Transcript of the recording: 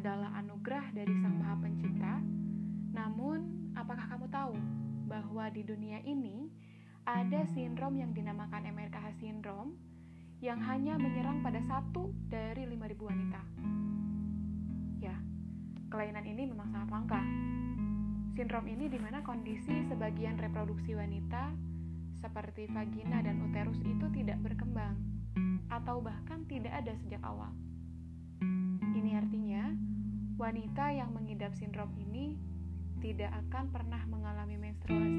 adalah anugerah dari Sang Maha Pencipta. Namun, apakah kamu tahu bahwa di dunia ini ada sindrom yang dinamakan MRKH sindrom yang hanya menyerang pada satu dari 5000 wanita. Ya, kelainan ini memang sangat langka. Sindrom ini di mana kondisi sebagian reproduksi wanita seperti vagina dan uterus itu tidak berkembang atau bahkan tidak ada sejak awal. Wanita yang mengidap sindrom ini tidak akan pernah mengalami menstruasi